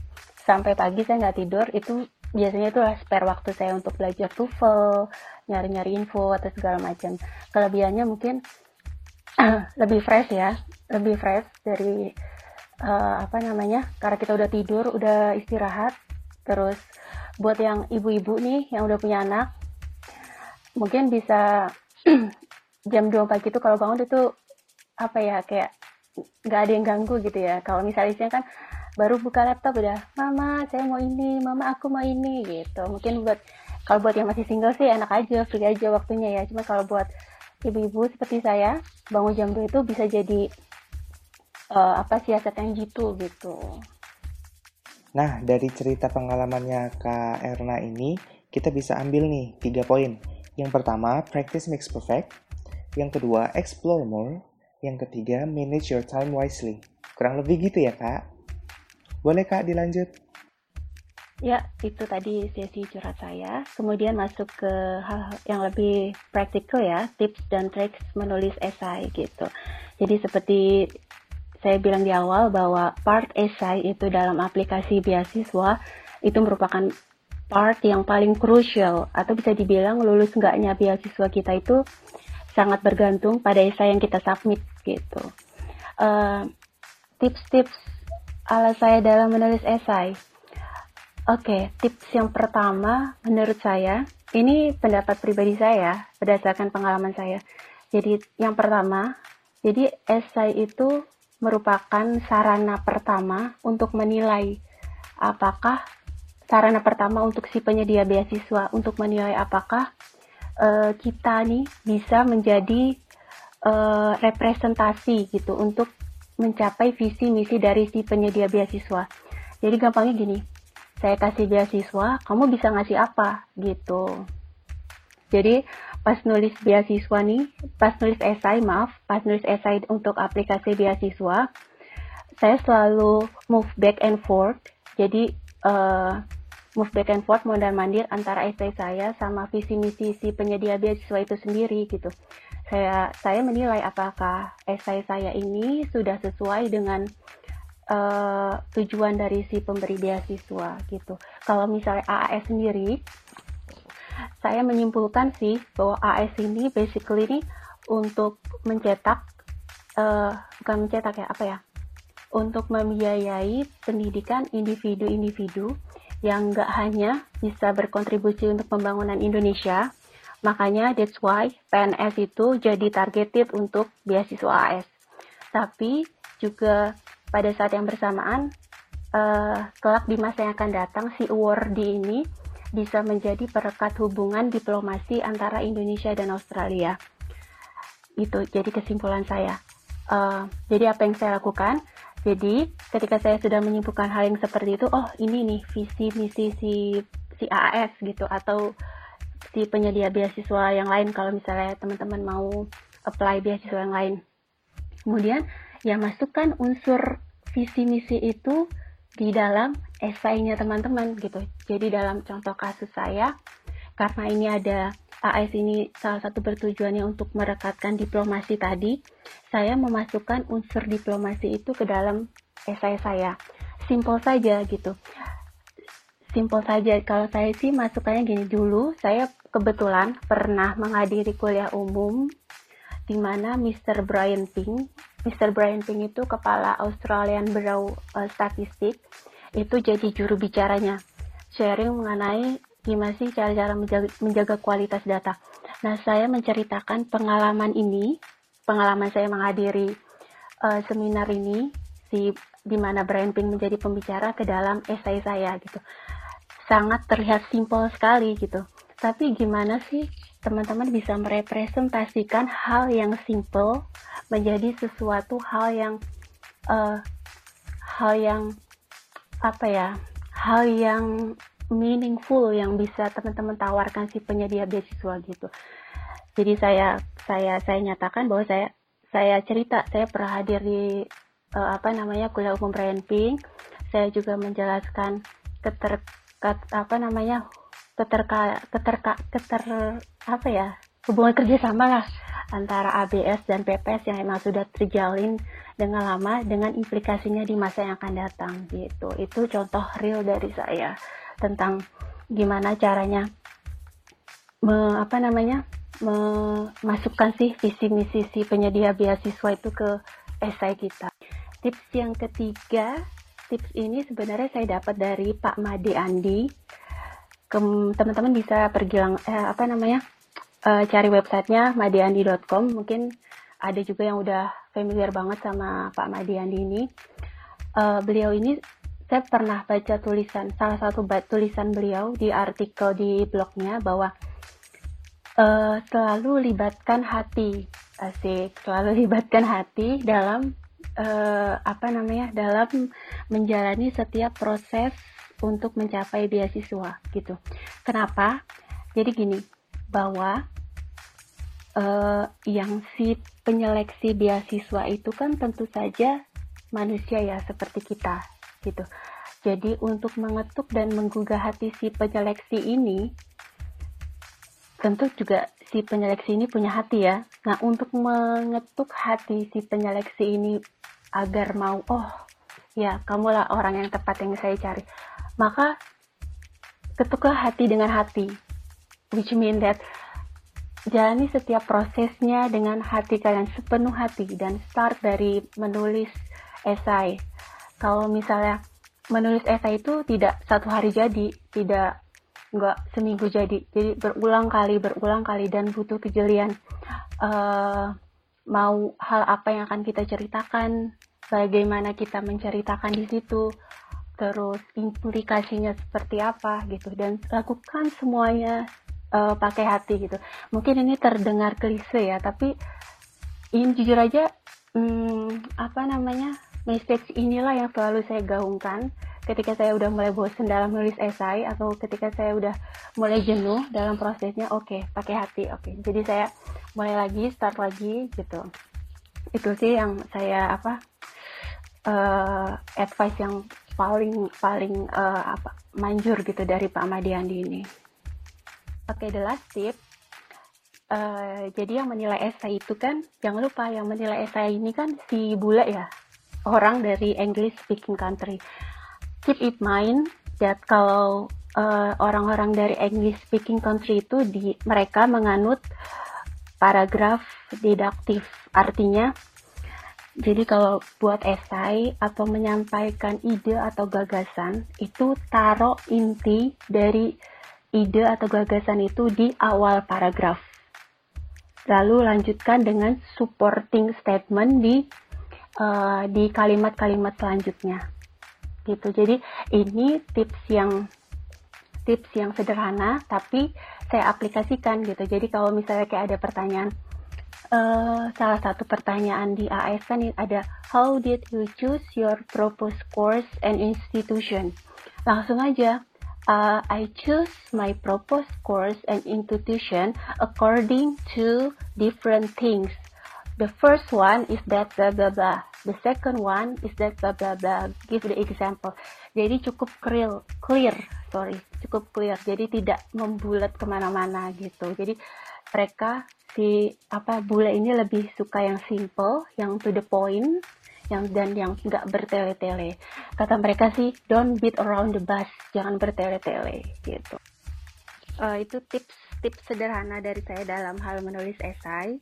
sampai pagi saya nggak tidur itu biasanya itu spare waktu saya untuk belajar TOEFL, nyari-nyari info atau segala macam. Kelebihannya mungkin <clears throat> lebih fresh ya, lebih fresh dari uh, apa namanya? Karena kita udah tidur, udah istirahat. Terus buat yang ibu-ibu nih yang udah punya anak, mungkin bisa <clears throat> jam 2 pagi itu kalau bangun itu apa ya kayak nggak ada yang ganggu gitu ya kalau misalnya kan baru buka laptop udah mama saya mau ini mama aku mau ini gitu mungkin buat kalau buat yang masih single sih enak aja free aja waktunya ya cuma kalau buat ibu-ibu seperti saya bangun jam 2 itu bisa jadi uh, apa siasat yang jitu gitu. Nah, dari cerita pengalamannya Kak Erna ini, kita bisa ambil nih tiga poin. Yang pertama, practice makes perfect. Yang kedua, explore more. Yang ketiga, manage your time wisely. Kurang lebih gitu ya, Kak? Boleh, Kak, dilanjut? Ya, itu tadi sesi curhat saya. Kemudian masuk ke hal yang lebih praktikal ya, tips dan tricks menulis esai gitu. Jadi seperti saya bilang di awal bahwa part esai itu dalam aplikasi beasiswa itu merupakan part yang paling krusial atau bisa dibilang lulus enggaknya beasiswa kita itu sangat bergantung pada esai yang kita submit gitu. Uh, tips-tips ala saya dalam menulis esai. Oke, okay, tips yang pertama menurut saya, ini pendapat pribadi saya berdasarkan pengalaman saya. Jadi yang pertama, jadi esai itu merupakan sarana pertama untuk menilai apakah sarana pertama untuk si penyedia beasiswa untuk menilai apakah uh, kita nih bisa menjadi uh, representasi gitu untuk mencapai visi misi dari si penyedia beasiswa. Jadi gampangnya gini, saya kasih beasiswa, kamu bisa ngasih apa gitu. Jadi pas nulis beasiswa nih, pas nulis esai, maaf, pas nulis esai untuk aplikasi beasiswa, saya selalu move back and forth. Jadi uh, move back and forth mondar mandir antara esai saya sama visi misi si penyedia beasiswa itu sendiri gitu. Saya saya menilai apakah esai saya ini sudah sesuai dengan uh, tujuan dari si pemberi beasiswa gitu. Kalau misalnya AAS sendiri saya menyimpulkan sih bahwa AS ini basically ini untuk mencetak uh, bukan mencetak ya apa ya? Untuk membiayai pendidikan individu-individu yang nggak hanya bisa berkontribusi untuk pembangunan Indonesia. Makanya that's why PNS itu jadi targeted untuk beasiswa AS tapi juga pada saat yang bersamaan uh, kelak di masa yang akan datang si awardee ini bisa menjadi perekat hubungan diplomasi antara Indonesia dan Australia. Itu jadi kesimpulan saya. Uh, jadi apa yang saya lakukan? Jadi ketika saya sudah menyimpulkan hal yang seperti itu, oh ini nih visi misi si si AAS gitu atau si penyedia beasiswa yang lain kalau misalnya teman-teman mau apply beasiswa yang lain. Kemudian ya masukkan unsur visi misi itu di dalam esainya teman-teman gitu. Jadi dalam contoh kasus saya, karena ini ada AS ini salah satu bertujuannya untuk merekatkan diplomasi tadi, saya memasukkan unsur diplomasi itu ke dalam esai saya. Simple saja gitu. Simple saja. Kalau saya sih masukannya gini dulu, saya kebetulan pernah menghadiri kuliah umum di mana Mr. Brian Ping Mr. Brian Ping itu kepala Australian Bureau uh, Statistik itu jadi juru bicaranya sharing mengenai gimana sih cara-cara menjaga, menjaga kualitas data. Nah, saya menceritakan pengalaman ini, pengalaman saya menghadiri uh, seminar ini si di mana Brian Ping menjadi pembicara ke dalam esai saya gitu. Sangat terlihat simpel sekali gitu. Tapi gimana sih teman-teman bisa merepresentasikan hal yang simple menjadi sesuatu hal yang uh, hal yang apa ya hal yang meaningful yang bisa teman-teman tawarkan si penyedia beasiswa gitu. Jadi saya saya saya nyatakan bahwa saya saya cerita saya pernah hadir di uh, apa namanya kuliah umum Brian Pink saya juga menjelaskan keter apa namanya keterka keterka keter apa ya hubungan kerjasama lah antara ABS dan PPS yang memang sudah terjalin dengan lama dengan implikasinya di masa yang akan datang gitu. Itu contoh real dari saya tentang gimana caranya me, apa namanya memasukkan sih visi misi si penyedia beasiswa itu ke esai kita. Tips yang ketiga tips ini sebenarnya saya dapat dari Pak Made Andi teman-teman bisa pergi lang eh, apa namanya uh, cari websitenya madiandi.com mungkin ada juga yang udah familiar banget sama Pak Madiandi ini. Uh, beliau ini saya pernah baca tulisan salah satu tulisan beliau di artikel di blognya bahwa uh, selalu libatkan hati. Asik selalu <laughs> libatkan hati dalam uh, apa namanya dalam menjalani setiap proses untuk mencapai beasiswa gitu. Kenapa? Jadi gini, bahwa uh, yang si penyeleksi beasiswa itu kan tentu saja manusia ya seperti kita gitu. Jadi untuk mengetuk dan menggugah hati si penyeleksi ini tentu juga si penyeleksi ini punya hati ya. Nah, untuk mengetuk hati si penyeleksi ini agar mau oh ya kamulah orang yang tepat yang saya cari. Maka ketuklah hati dengan hati. Which mean that jalani setiap prosesnya dengan hati kalian sepenuh hati dan start dari menulis esai. Kalau misalnya menulis esai itu tidak satu hari jadi, tidak nggak seminggu jadi, jadi berulang kali, berulang kali dan butuh kejelian. Uh, mau hal apa yang akan kita ceritakan, bagaimana kita menceritakan di situ, terus implikasinya seperti apa gitu, dan lakukan semuanya uh, pakai hati gitu. Mungkin ini terdengar klise ya, tapi ini jujur aja hmm, apa namanya message inilah yang selalu saya gaungkan ketika saya udah mulai bosen dalam nulis esai atau ketika saya udah mulai jenuh dalam prosesnya oke okay, pakai hati oke okay. jadi saya mulai lagi start lagi gitu itu sih yang saya apa uh, advice yang paling paling uh, apa manjur gitu dari Pak Madiandi ini Oke, okay, the last tip. Uh, jadi yang menilai esai itu kan, jangan lupa yang menilai esai ini kan si bule ya, orang dari English speaking country. Keep it mind that kalau eh, orang-orang dari English speaking country itu di mereka menganut paragraf didaktif. Artinya jadi kalau buat esai atau menyampaikan ide atau gagasan itu taruh inti dari ide atau gagasan itu di awal paragraf. Lalu lanjutkan dengan supporting statement di uh, di kalimat-kalimat selanjutnya. Gitu. Jadi ini tips yang tips yang sederhana tapi saya aplikasikan gitu. Jadi kalau misalnya kayak ada pertanyaan uh, salah satu pertanyaan di AS kan ada how did you choose your proposed course and institution? Langsung aja uh, I choose my proposed course and institution according to different things. The first one is that blah blah blah. The second one is that blah blah blah. Give the example. Jadi cukup clear, clear, sorry, cukup clear. Jadi tidak membulat ke mana-mana gitu. Jadi mereka si apa bule ini lebih suka yang simple, yang to the point, yang dan yang nggak bertele-tele. Kata mereka sih, don't beat around the bus, jangan bertele-tele gitu. Uh, itu tips-tips sederhana dari saya dalam hal menulis esai.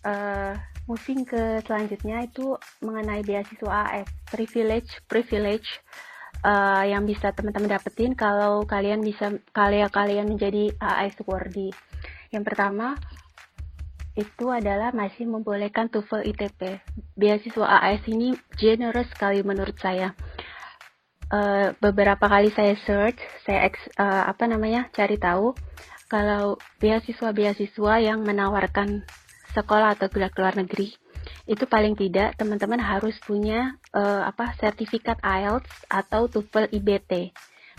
Uh, moving ke selanjutnya itu mengenai beasiswa AS, privilege, privilege uh, yang bisa teman-teman dapetin kalau kalian bisa kalian kalian menjadi AS worthy. Yang pertama, itu adalah masih membolehkan TOEFL ITP. Beasiswa AS ini generous sekali menurut saya. Uh, beberapa kali saya search, saya uh, apa namanya cari tahu kalau beasiswa-beasiswa yang menawarkan sekolah atau ke luar negeri itu paling tidak teman-teman harus punya uh, apa sertifikat IELTS atau TOEFL IBT,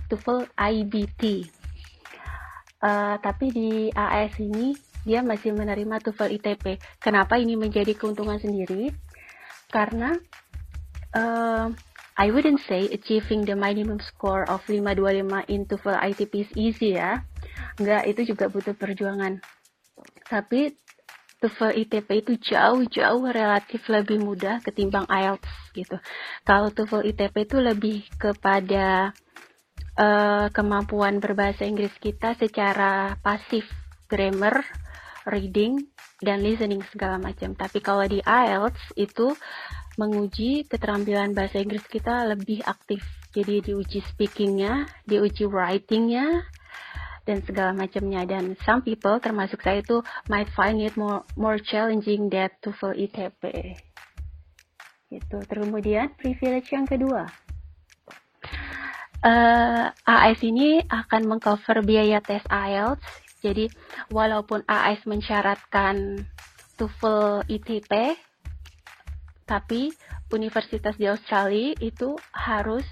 TOEFL IBT. Uh, tapi di AS ini dia masih menerima TOEFL ITP. Kenapa ini menjadi keuntungan sendiri? Karena uh, I wouldn't say achieving the minimum score of 525 in TOEFL ITP is easy ya. Enggak, itu juga butuh perjuangan. Tapi TOEFL ITP itu jauh-jauh relatif lebih mudah ketimbang IELTS gitu. Kalau TOEFL ITP itu lebih kepada uh, kemampuan berbahasa Inggris kita secara pasif, grammar, reading dan listening segala macam. Tapi kalau di IELTS itu menguji keterampilan bahasa Inggris kita lebih aktif. Jadi diuji speakingnya, diuji writingnya, dan segala macamnya. Dan some people, termasuk saya itu, might find it more more challenging than TOEFL ITP. Itu. Kemudian privilege yang kedua. Uh, eh, AS ini akan mengcover biaya tes IELTS jadi walaupun AS mensyaratkan TOEFL ITP, tapi universitas di Australia itu harus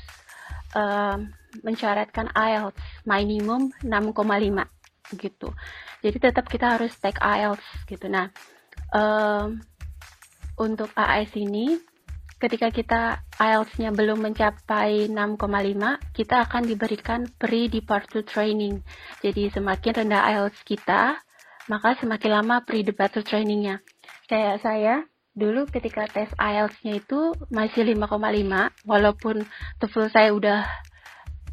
uh, mensyaratkan IELTS minimum 6,5 gitu. Jadi tetap kita harus take IELTS gitu. Nah, um, untuk AS ini ketika kita IELTS-nya belum mencapai 6,5, kita akan diberikan pre-departure training. Jadi semakin rendah IELTS kita, maka semakin lama pre-departure trainingnya. Kayak saya, dulu ketika tes IELTS-nya itu masih 5,5, walaupun TOEFL saya udah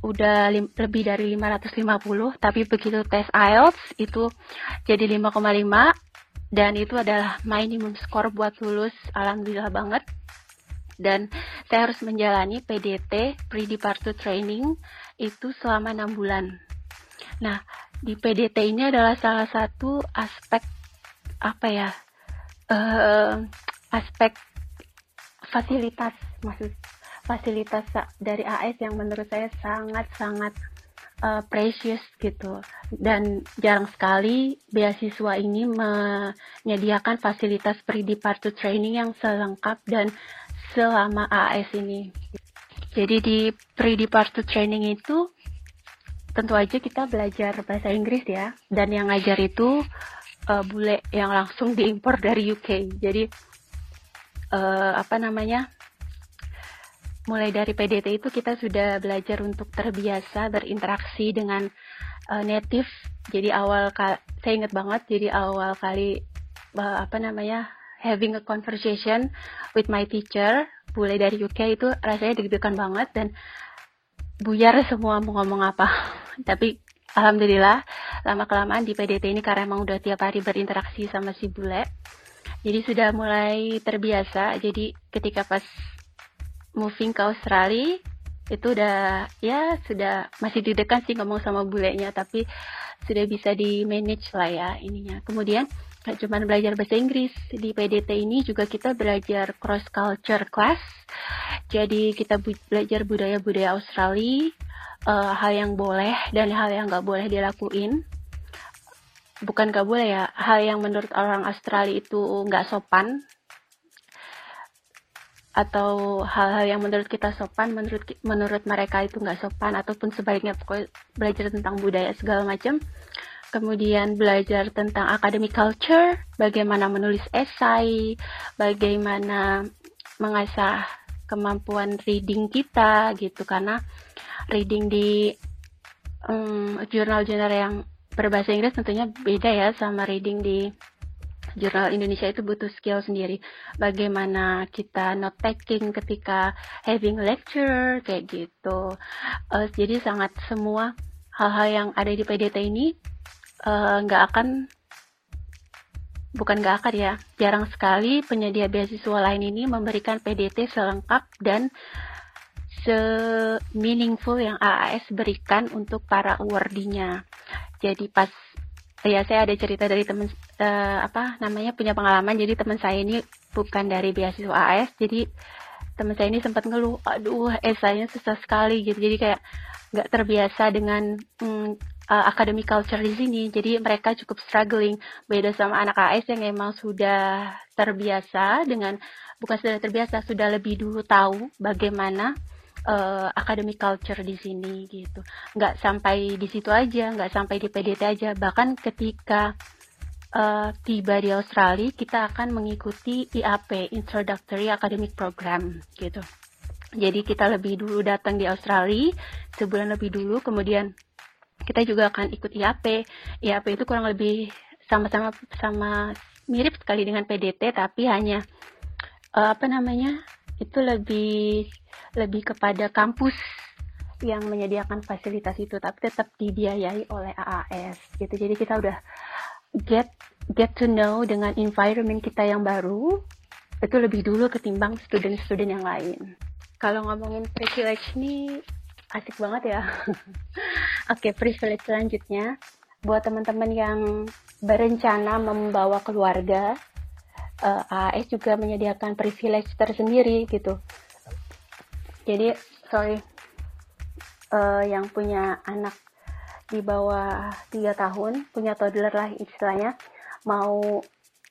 udah lebih dari 550, tapi begitu tes IELTS itu jadi 5,5 dan itu adalah minimum score buat lulus. Alhamdulillah banget dan saya harus menjalani PDT pre-departure training itu selama enam bulan. Nah, di PDT ini adalah salah satu aspek apa ya? Uh, aspek fasilitas maksud fasilitas dari AS yang menurut saya sangat-sangat uh, precious gitu dan jarang sekali beasiswa ini menyediakan fasilitas pre-departure training yang selengkap dan selama AS ini. Jadi di pre-departure training itu tentu aja kita belajar bahasa Inggris ya. Dan yang ngajar itu uh, bule yang langsung diimpor dari UK. Jadi uh, apa namanya? Mulai dari PDT itu kita sudah belajar untuk terbiasa berinteraksi dengan uh, native. Jadi awal saya ingat banget jadi awal kali apa namanya having a conversation with my teacher bule dari UK itu rasanya deg-degan banget dan buyar semua mau ngomong apa. <laughs> Tapi alhamdulillah lama kelamaan di PDT ini karena emang udah tiap hari berinteraksi sama si bule jadi sudah mulai terbiasa. Jadi ketika pas moving ke Australia itu udah ya sudah masih deg-degan sih ngomong sama bulenya tapi sudah bisa di manage lah ya ininya. Kemudian Gak cuma belajar bahasa Inggris, di PDT ini juga kita belajar cross culture class. Jadi kita bu belajar budaya-budaya Australia, uh, hal yang boleh dan hal yang nggak boleh dilakuin. Bukan nggak boleh ya, hal yang menurut orang Australia itu nggak sopan atau hal-hal yang menurut kita sopan menurut menurut mereka itu nggak sopan ataupun sebaliknya pokoknya belajar tentang budaya segala macam kemudian belajar tentang academic culture, bagaimana menulis esai, bagaimana mengasah kemampuan reading kita gitu karena reading di um, jurnal-jurnal yang berbahasa Inggris tentunya beda ya sama reading di jurnal Indonesia itu butuh skill sendiri. Bagaimana kita note taking ketika having lecture kayak gitu. Uh, jadi sangat semua hal-hal yang ada di PDT ini nggak uh, akan bukan nggak akan ya jarang sekali penyedia beasiswa lain ini memberikan PDT selengkap dan se-meaningful yang AAS berikan untuk para awardinya. Jadi pas ya saya ada cerita dari teman uh, apa namanya punya pengalaman jadi teman saya ini bukan dari beasiswa AAS jadi teman saya ini sempat ngeluh aduh esainya susah sekali gitu jadi kayak nggak terbiasa dengan mm, uh, academic culture di sini. Jadi mereka cukup struggling. Beda sama anak AS yang memang sudah terbiasa dengan bukan sudah terbiasa, sudah lebih dulu tahu bagaimana uh, academic culture di sini gitu. Nggak sampai di situ aja, nggak sampai di PDT aja. Bahkan ketika uh, tiba di Australia, kita akan mengikuti IAP (Introductory Academic Program) gitu. Jadi kita lebih dulu datang di Australia sebulan lebih dulu, kemudian kita juga akan ikut IAP. IAP itu kurang lebih sama-sama sama mirip sekali dengan PDT tapi hanya uh, apa namanya? itu lebih lebih kepada kampus yang menyediakan fasilitas itu tapi tetap dibiayai oleh AAS gitu. Jadi kita udah get get to know dengan environment kita yang baru itu lebih dulu ketimbang student-student yang lain. Kalau ngomongin privilege nih asik banget ya. <laughs> Oke, okay, privilege selanjutnya buat teman-teman yang berencana membawa keluarga, uh, eh, AS juga menyediakan privilege tersendiri gitu. Jadi, sorry, uh, yang punya anak di bawah 3 tahun, punya toddler lah istilahnya, mau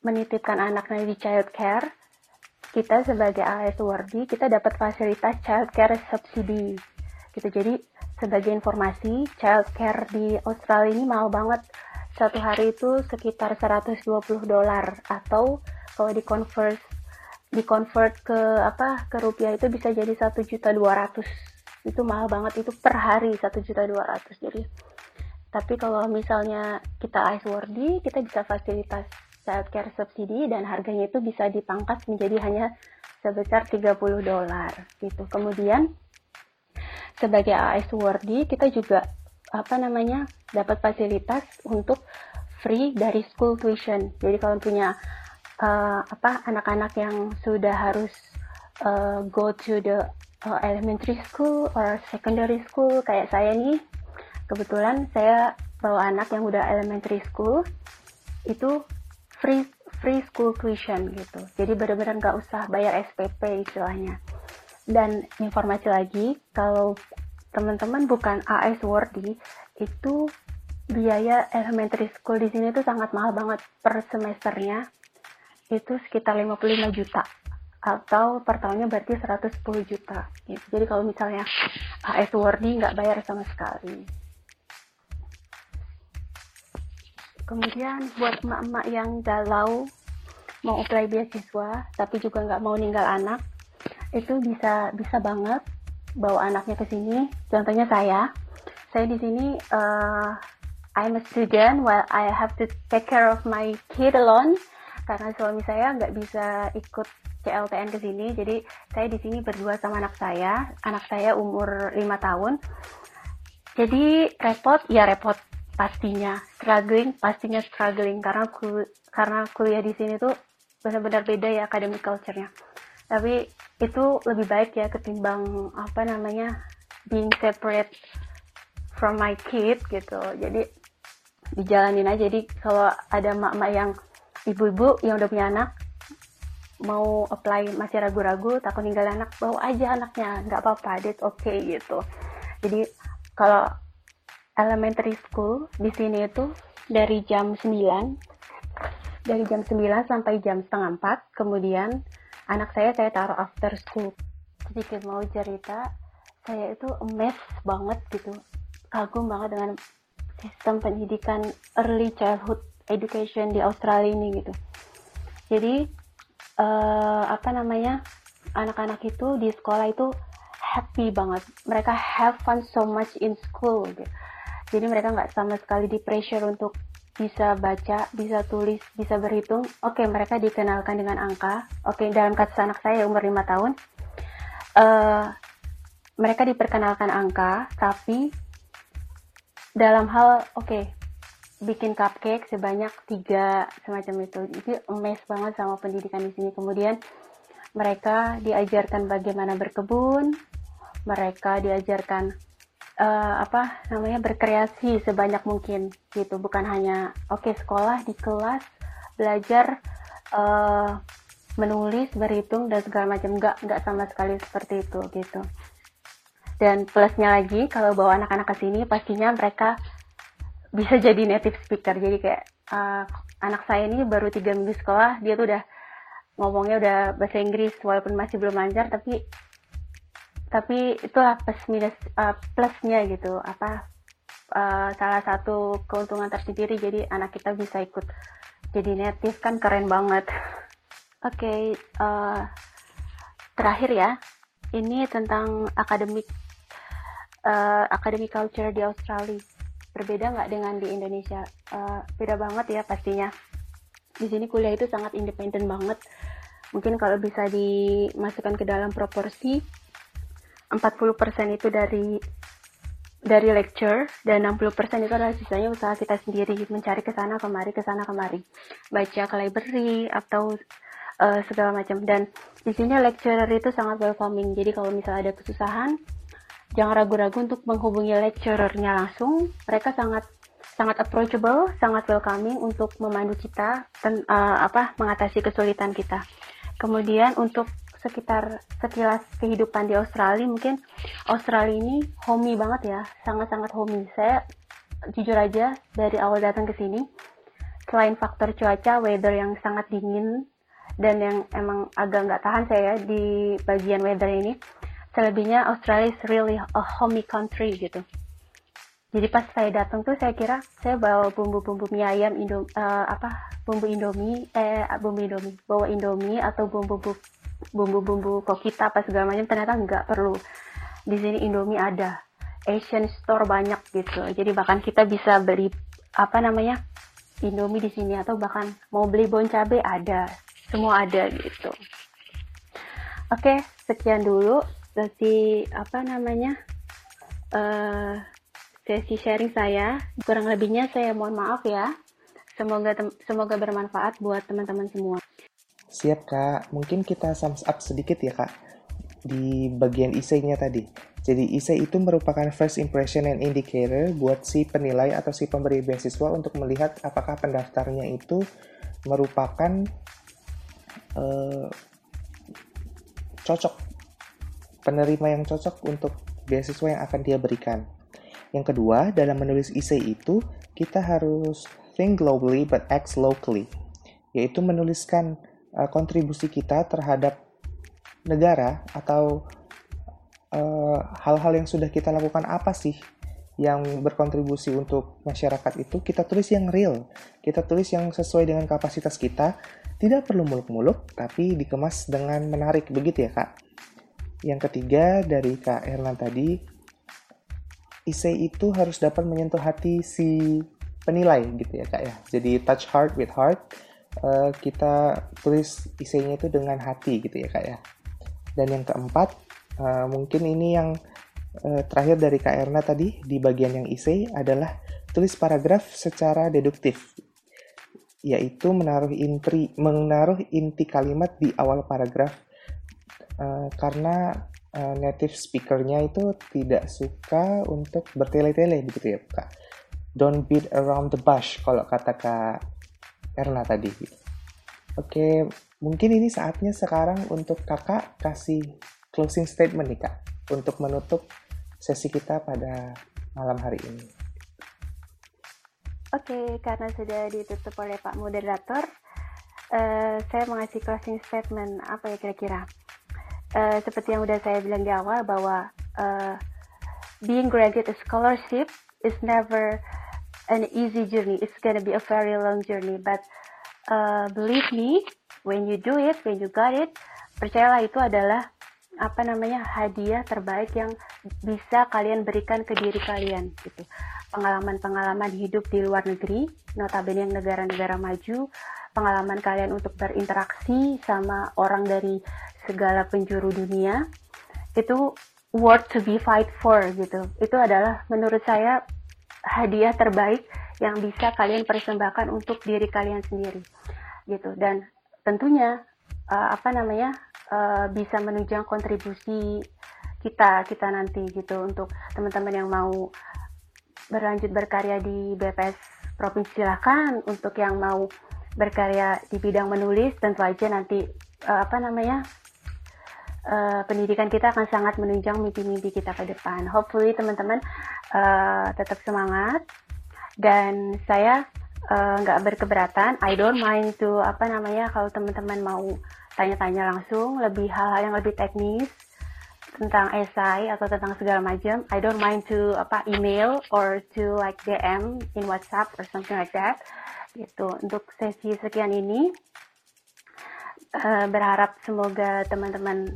menitipkan anaknya di child care, kita sebagai AS Wordy kita dapat fasilitas childcare subsidi gitu. Jadi sebagai informasi childcare di Australia ini mahal banget. Satu hari itu sekitar 120 dolar. Atau kalau di convert di convert ke apa ke rupiah itu bisa jadi satu juta dua ratus. Itu mahal banget. Itu per hari satu juta dua ratus. Jadi tapi kalau misalnya kita AS Wordy kita bisa fasilitas childcare subsidi dan harganya itu bisa dipangkas menjadi hanya sebesar 30 dolar gitu. Kemudian sebagai AS Wordy kita juga apa namanya dapat fasilitas untuk free dari school tuition. Jadi kalau punya uh, apa anak-anak yang sudah harus uh, go to the uh, elementary school or secondary school kayak saya nih, kebetulan saya bawa anak yang udah elementary school itu free free school tuition gitu. Jadi benar-benar nggak usah bayar SPP istilahnya. Dan informasi lagi, kalau teman-teman bukan AS worthy, itu biaya elementary school di sini tuh sangat mahal banget per semesternya. Itu sekitar 55 juta atau per tahunnya berarti 110 juta. Gitu. Jadi kalau misalnya AS worthy nggak bayar sama sekali. Kemudian buat emak-emak yang galau mau apply beasiswa tapi juga nggak mau ninggal anak, itu bisa bisa banget bawa anaknya ke sini. Contohnya saya, saya di sini uh, I'm a student while I have to take care of my kid alone karena suami saya nggak bisa ikut CLTN ke sini. Jadi saya di sini berdua sama anak saya. Anak saya umur 5 tahun. Jadi repot ya repot pastinya struggling pastinya struggling karena kul karena kuliah di sini tuh benar-benar beda ya academic culture-nya tapi itu lebih baik ya ketimbang apa namanya being separate from my kid gitu. Jadi dijalanin aja. Jadi kalau ada mak-mak yang ibu-ibu yang udah punya anak mau apply masih ragu-ragu takut ninggal anak bawa aja anaknya. Nggak apa-apa that's okay gitu. Jadi kalau elementary school di sini itu dari jam 9 dari jam 9 sampai jam setengah 4 kemudian anak saya saya taruh after school. Sedikit mau cerita saya itu emes banget gitu. Kagum banget dengan sistem pendidikan early childhood education di Australia ini gitu. Jadi uh, apa namanya anak-anak itu di sekolah itu happy banget. Mereka have fun so much in school gitu. Jadi mereka nggak sama sekali di pressure untuk bisa baca, bisa tulis, bisa berhitung. Oke, okay, mereka dikenalkan dengan angka. Oke, okay, dalam kasus anak saya umur 5 tahun, uh, mereka diperkenalkan angka, tapi dalam hal, oke, okay, bikin cupcake sebanyak tiga semacam itu. Itu emes banget sama pendidikan di sini. Kemudian mereka diajarkan bagaimana berkebun, mereka diajarkan uh, apa namanya berkreasi sebanyak mungkin gitu. Bukan hanya oke okay, sekolah di kelas belajar uh, menulis berhitung dan segala macam. Nggak nggak sama sekali seperti itu gitu. Dan plusnya lagi kalau bawa anak-anak ke sini pastinya mereka bisa jadi native speaker. Jadi kayak uh, anak saya ini baru tiga minggu sekolah dia tuh udah ngomongnya udah bahasa Inggris walaupun masih belum lancar tapi tapi itulah plus minus uh, plusnya gitu. Apa uh, salah satu keuntungan tersendiri jadi anak kita bisa ikut jadi native kan keren banget. <laughs> Oke okay, uh, terakhir ya. Ini tentang akademik uh, academic culture di Australia. Berbeda nggak dengan di Indonesia? Uh, beda banget ya pastinya. Di sini kuliah itu sangat independen banget. Mungkin kalau bisa dimasukkan ke dalam proporsi 40% itu dari dari lecture dan 60% itu adalah sisanya usaha kita sendiri mencari ke sana kemari ke sana kemari. Baca ke library atau uh, segala macam. Dan di sini lecturer itu sangat welcoming. Jadi kalau misalnya ada kesusahan jangan ragu-ragu untuk menghubungi lecturernya langsung. Mereka sangat sangat approachable sangat welcoming untuk memandu kita dan uh, apa mengatasi kesulitan kita. Kemudian untuk sekitar sekilas kehidupan di Australia mungkin Australia ini homey banget ya sangat-sangat homey saya jujur aja dari awal datang ke sini selain faktor cuaca weather yang sangat dingin dan yang emang agak nggak tahan saya di bagian weather ini. Selebihnya Australia is really a homey country gitu. Jadi pas saya datang tuh saya kira saya bawa bumbu-bumbu mie ayam Indo uh, apa bumbu Indomie eh bumbu Indomie bawa Indomie atau bumbu bumbu-bumbu kok kita apa segala macam ternyata nggak perlu di sini Indomie ada Asian store banyak gitu jadi bahkan kita bisa beli apa namanya Indomie di sini atau bahkan mau beli bon cabe ada semua ada gitu oke sekian dulu sesi apa namanya uh, sesi sharing saya. Kurang lebihnya saya mohon maaf ya. Semoga semoga bermanfaat buat teman-teman semua. Siap Kak, mungkin kita sums up sedikit ya Kak di bagian isainya tadi. Jadi isai itu merupakan first impression and indicator buat si penilai atau si pemberi beasiswa untuk melihat apakah pendaftarnya itu merupakan uh, cocok penerima yang cocok untuk beasiswa yang akan dia berikan. Yang kedua, dalam menulis essay itu, kita harus think globally but act locally, yaitu menuliskan uh, kontribusi kita terhadap negara atau uh, hal-hal uh, yang sudah kita lakukan apa sih yang berkontribusi untuk masyarakat itu kita tulis yang real, kita tulis yang sesuai dengan kapasitas kita, tidak perlu muluk-muluk, tapi dikemas dengan menarik, begitu ya kak. Yang ketiga dari Kak Erlan tadi, Isei itu harus dapat menyentuh hati si penilai gitu ya kak ya. Jadi touch heart with heart, uh, kita tulis isainya itu dengan hati gitu ya kak ya. Dan yang keempat, uh, mungkin ini yang uh, terakhir dari kak Erna tadi di bagian yang isei adalah tulis paragraf secara deduktif yaitu menaruh inti menaruh inti kalimat di awal paragraf uh, karena uh, native speakernya itu tidak suka untuk bertele-tele begitu ya kak don't beat around the bush kalau kata kak Erna tadi oke mungkin ini saatnya sekarang untuk kakak kasih closing statement nih kak untuk menutup sesi kita pada malam hari ini Oke, karena sudah ditutup oleh Pak Moderator, uh, saya mengasih closing statement apa ya kira-kira? uh, seperti yang udah saya bilang di awal bahwa uh, being granted a scholarship is never an easy journey. It's gonna be a very long journey. But uh, believe me, when you do it, when you got it, percayalah itu adalah apa namanya hadiah terbaik yang bisa kalian berikan ke diri kalian gitu pengalaman-pengalaman hidup di luar negeri notabene yang negara-negara maju pengalaman kalian untuk berinteraksi sama orang dari segala penjuru dunia itu worth to be fight for gitu. Itu adalah menurut saya hadiah terbaik yang bisa kalian persembahkan untuk diri kalian sendiri gitu. Dan tentunya uh, apa namanya uh, bisa menunjang kontribusi kita kita nanti gitu untuk teman-teman yang mau berlanjut berkarya di BPS provinsi silahkan untuk yang mau berkarya di bidang menulis tentu aja nanti uh, apa namanya uh, pendidikan kita akan sangat menunjang mimpi-mimpi kita ke depan. Hopefully teman-teman uh, tetap semangat dan saya eh, nggak uh, berkeberatan. I don't mind to apa namanya kalau teman-teman mau tanya-tanya langsung lebih hal-hal yang lebih teknis tentang esai atau tentang segala macam. I don't mind to apa email or to like DM in WhatsApp or something like that. Gitu. Untuk sesi sekian ini uh, berharap semoga teman-teman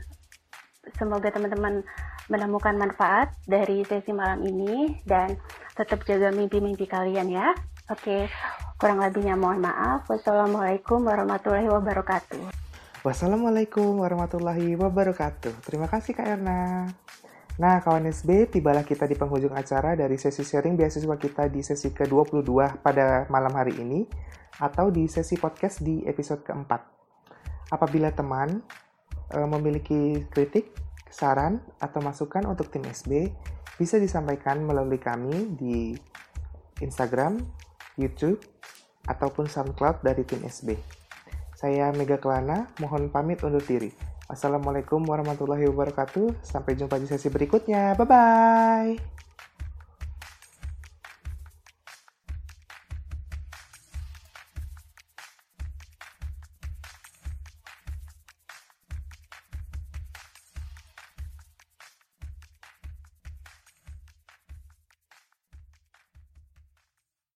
Semoga teman-teman menemukan manfaat dari sesi malam ini dan tetap jaga mimpi-mimpi kalian ya. Oke, kurang lebihnya mohon maaf. Wassalamualaikum warahmatullahi wabarakatuh. Wassalamualaikum warahmatullahi wabarakatuh. Terima kasih Kak Erna. Nah, kawan SB, tibalah kita di penghujung acara dari sesi sharing beasiswa kita di sesi ke-22 pada malam hari ini, atau di sesi podcast di episode keempat. Apabila teman uh, memiliki kritik, saran, atau masukan untuk tim SB, bisa disampaikan melalui kami di Instagram, YouTube, ataupun SoundCloud dari tim SB. Saya Mega Kelana, mohon pamit undur diri. Wassalamualaikum warahmatullahi wabarakatuh. Sampai jumpa di sesi berikutnya. Bye-bye.